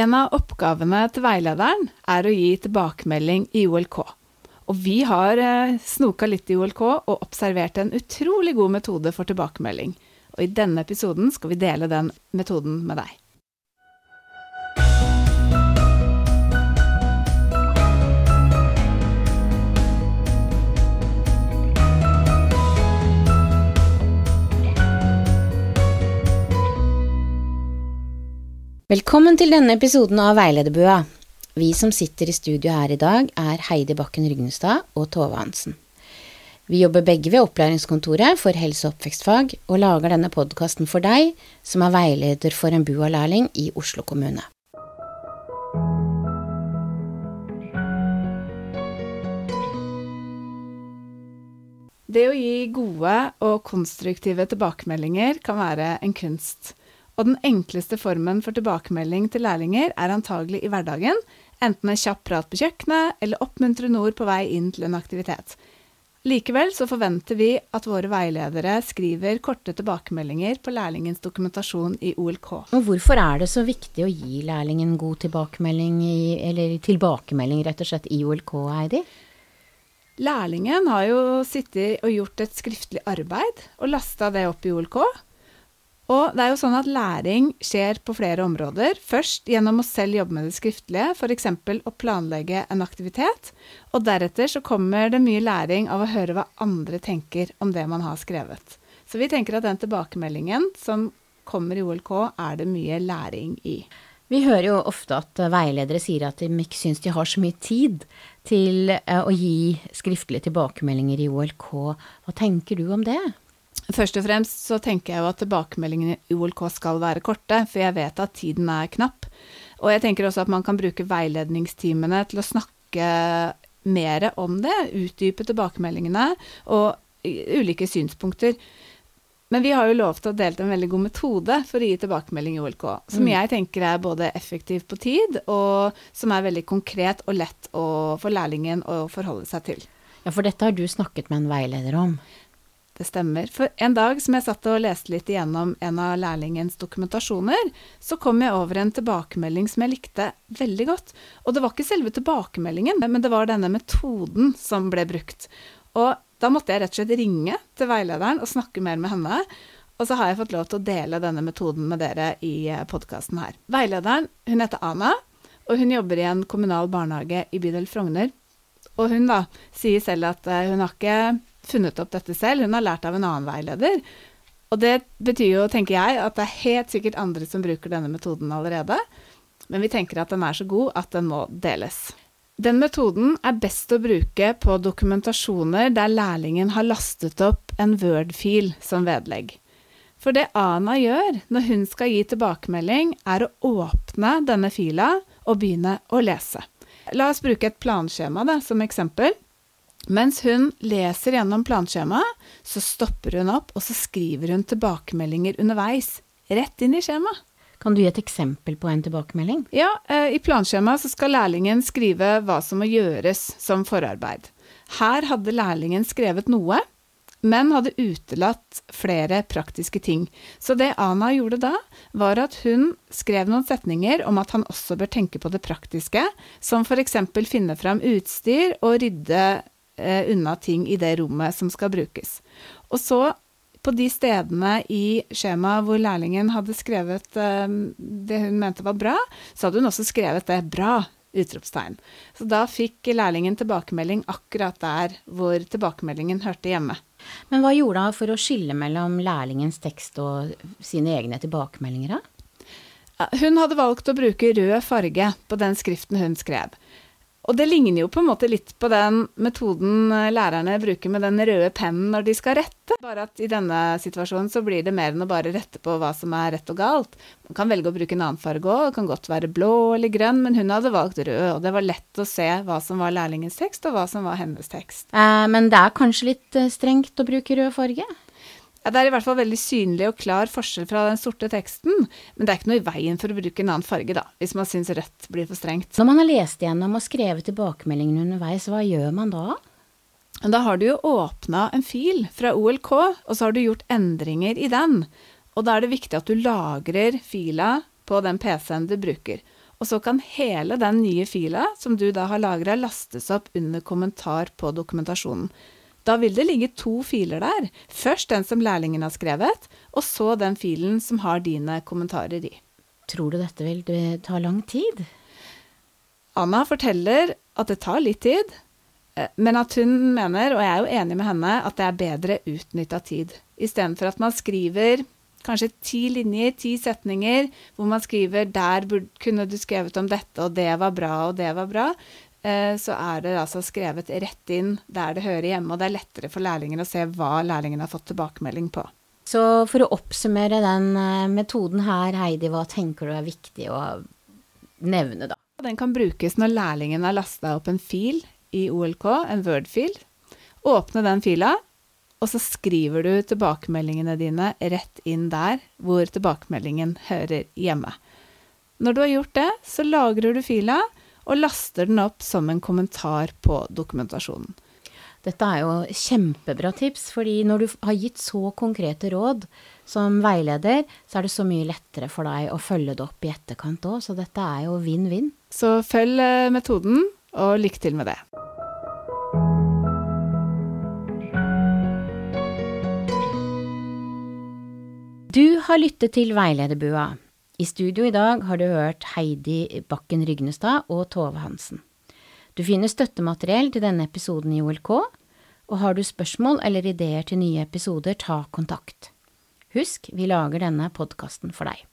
En av oppgavene til veilederen er å gi tilbakemelding i OLK. Og vi har eh, snoka litt i OLK og observert en utrolig god metode for tilbakemelding. Og i denne episoden skal vi dele den metoden med deg. Velkommen til denne episoden av Veilederbua. Vi som sitter i studio her i dag, er Heidi Bakken Rygnestad og Tove Hansen. Vi jobber begge ved Opplæringskontoret for helse- og oppvekstfag, og lager denne podkasten for deg som er veileder for en BUA-lærling i Oslo kommune. Det å gi gode og konstruktive tilbakemeldinger kan være en kunst. Og den enkleste formen for tilbakemelding til lærlinger er antagelig i hverdagen, enten en kjapp prat på kjøkkenet eller oppmuntrende ord på vei inn til en aktivitet. Likevel så forventer vi at våre veiledere skriver korte tilbakemeldinger på lærlingens dokumentasjon i OLK. Og hvorfor er det så viktig å gi lærlingen god tilbakemelding, i, eller tilbakemelding rett og slett i OLK, Heidi? Lærlingen har jo sittet og gjort et skriftlig arbeid og lasta det opp i OLK. Og det er jo sånn at læring skjer på flere områder. Først gjennom å selv jobbe med det skriftlige, f.eks. å planlegge en aktivitet. Og deretter så kommer det mye læring av å høre hva andre tenker om det man har skrevet. Så vi tenker at den tilbakemeldingen som kommer i OLK, er det mye læring i. Vi hører jo ofte at veiledere sier at de ikke syns de har så mye tid til eh, å gi skriftlige tilbakemeldinger i OLK. Hva tenker du om det? Først og fremst så tenker jeg jo at tilbakemeldingene i OLK skal være korte, for jeg vet at tiden er knapp. Og jeg tenker også at man kan bruke veiledningstimene til å snakke mer om det, utdype tilbakemeldingene og ulike synspunkter. Men vi har jo lovt å dele en veldig god metode for å gi tilbakemelding i OLK, som mm. jeg tenker er både effektiv på tid, og som er veldig konkret og lett å, for lærlingen å forholde seg til. Ja, for dette har du snakket med en veileder om? Det stemmer. For en dag som jeg satt og leste litt igjennom en av lærlingens dokumentasjoner, så kom jeg over en tilbakemelding som jeg likte veldig godt. Og det var ikke selve tilbakemeldingen, men det var denne metoden som ble brukt. Og da måtte jeg rett og slett ringe til veilederen og snakke mer med henne. Og så har jeg fått lov til å dele denne metoden med dere i eh, podkasten her. Veilederen, hun heter Ana, og hun jobber i en kommunal barnehage i bydel Frogner. Og hun da sier selv at eh, hun har ikke funnet opp dette selv, hun har lært av en annen veileder. Og det betyr jo, tenker jeg, at det er helt sikkert andre som bruker denne metoden allerede. Men vi tenker at den er så god at den må deles. Den metoden er best å bruke på dokumentasjoner der lærlingen har lastet opp en Word-fil som vedlegg. For det Ana gjør når hun skal gi tilbakemelding, er å åpne denne fila og begynne å lese. La oss bruke et planskjema da, som eksempel. Mens hun leser gjennom planskjemaet, så stopper hun opp, og så skriver hun tilbakemeldinger underveis, rett inn i skjemaet. Kan du gi et eksempel på en tilbakemelding? Ja, eh, i planskjemaet skal lærlingen skrive hva som må gjøres som forarbeid. Her hadde lærlingen skrevet noe, men hadde utelatt flere praktiske ting. Så det Ana gjorde da, var at hun skrev noen setninger om at han også bør tenke på det praktiske, som f.eks. finne fram utstyr og rydde eh, unna ting i det rommet som skal brukes. Og så, på de stedene i skjemaet hvor lærlingen hadde skrevet eh, det hun mente var bra, så hadde hun også skrevet det 'bra'. Utropstegn. Så da fikk lærlingen tilbakemelding akkurat der hvor tilbakemeldingen hørte hjemme. Men hva gjorde hun for å skille mellom lærlingens tekst og sine egne tilbakemeldinger, da? Hun hadde valgt å bruke rød farge på den skriften hun skrev. Og det ligner jo på en måte litt på den metoden eh, lærerne bruker med den røde pennen når de skal rette. Bare at i denne situasjonen så blir det mer enn å bare rette på hva som er rett og galt. Man kan velge å bruke en annen farge òg, det kan godt være blå eller grønn, men hun hadde valgt rød, og det var lett å se hva som var lærlingens tekst, og hva som var hennes tekst. Eh, men det er kanskje litt eh, strengt å bruke rød farge? Ja, det er i hvert fall veldig synlig og klar forskjell fra den sorte teksten, men det er ikke noe i veien for å bruke en annen farge, da, hvis man syns rødt blir for strengt. Når man har lest gjennom og skrevet tilbakemeldingene underveis, hva gjør man da? Da har du jo åpna en fil fra OLK, og så har du gjort endringer i den. Og da er det viktig at du lagrer fila på den PC-en du bruker. Og så kan hele den nye fila som du da har lagra, lastes opp under kommentar på dokumentasjonen. Da vil det ligge to filer der. Først den som lærlingen har skrevet, og så den filen som har dine kommentarer i. Tror du dette vil ta lang tid? Anna forteller at det tar litt tid, eh, men at hun mener, og jeg er jo enig med henne, at det er bedre utnytta tid. Istedenfor at man skriver kanskje ti linjer, ti setninger, hvor man skriver 'der kunne du skrevet om dette, og det var bra, og det var bra', så er det altså skrevet rett inn der det hører hjemme, og det er lettere for lærlingen å se hva lærlingen har fått tilbakemelding på. Så for å oppsummere den eh, metoden her, Heidi, hva tenker du er viktig å nevne, da? Den kan brukes når lærlingen har lasta opp en fil i OLK, en Word-fil. Åpne den fila, og så skriver du tilbakemeldingene dine rett inn der hvor tilbakemeldingen hører hjemme. Når du har gjort det, så lagrer du fila og laster den opp som en kommentar på dokumentasjonen. Dette er jo kjempebra tips, fordi når du har gitt så konkrete råd som veileder, så er det så mye lettere for deg å følge det opp i etterkant òg, så dette er jo vinn-vinn. Så følg eh, metoden, og lykke til med det. Du har lyttet til Veilederbua. I studio i dag har du hørt Heidi Bakken Rygnestad og Tove Hansen. Du finner støttemateriell til denne episoden i OLK, og har du spørsmål eller ideer til nye episoder, ta kontakt. Husk, vi lager denne podkasten for deg.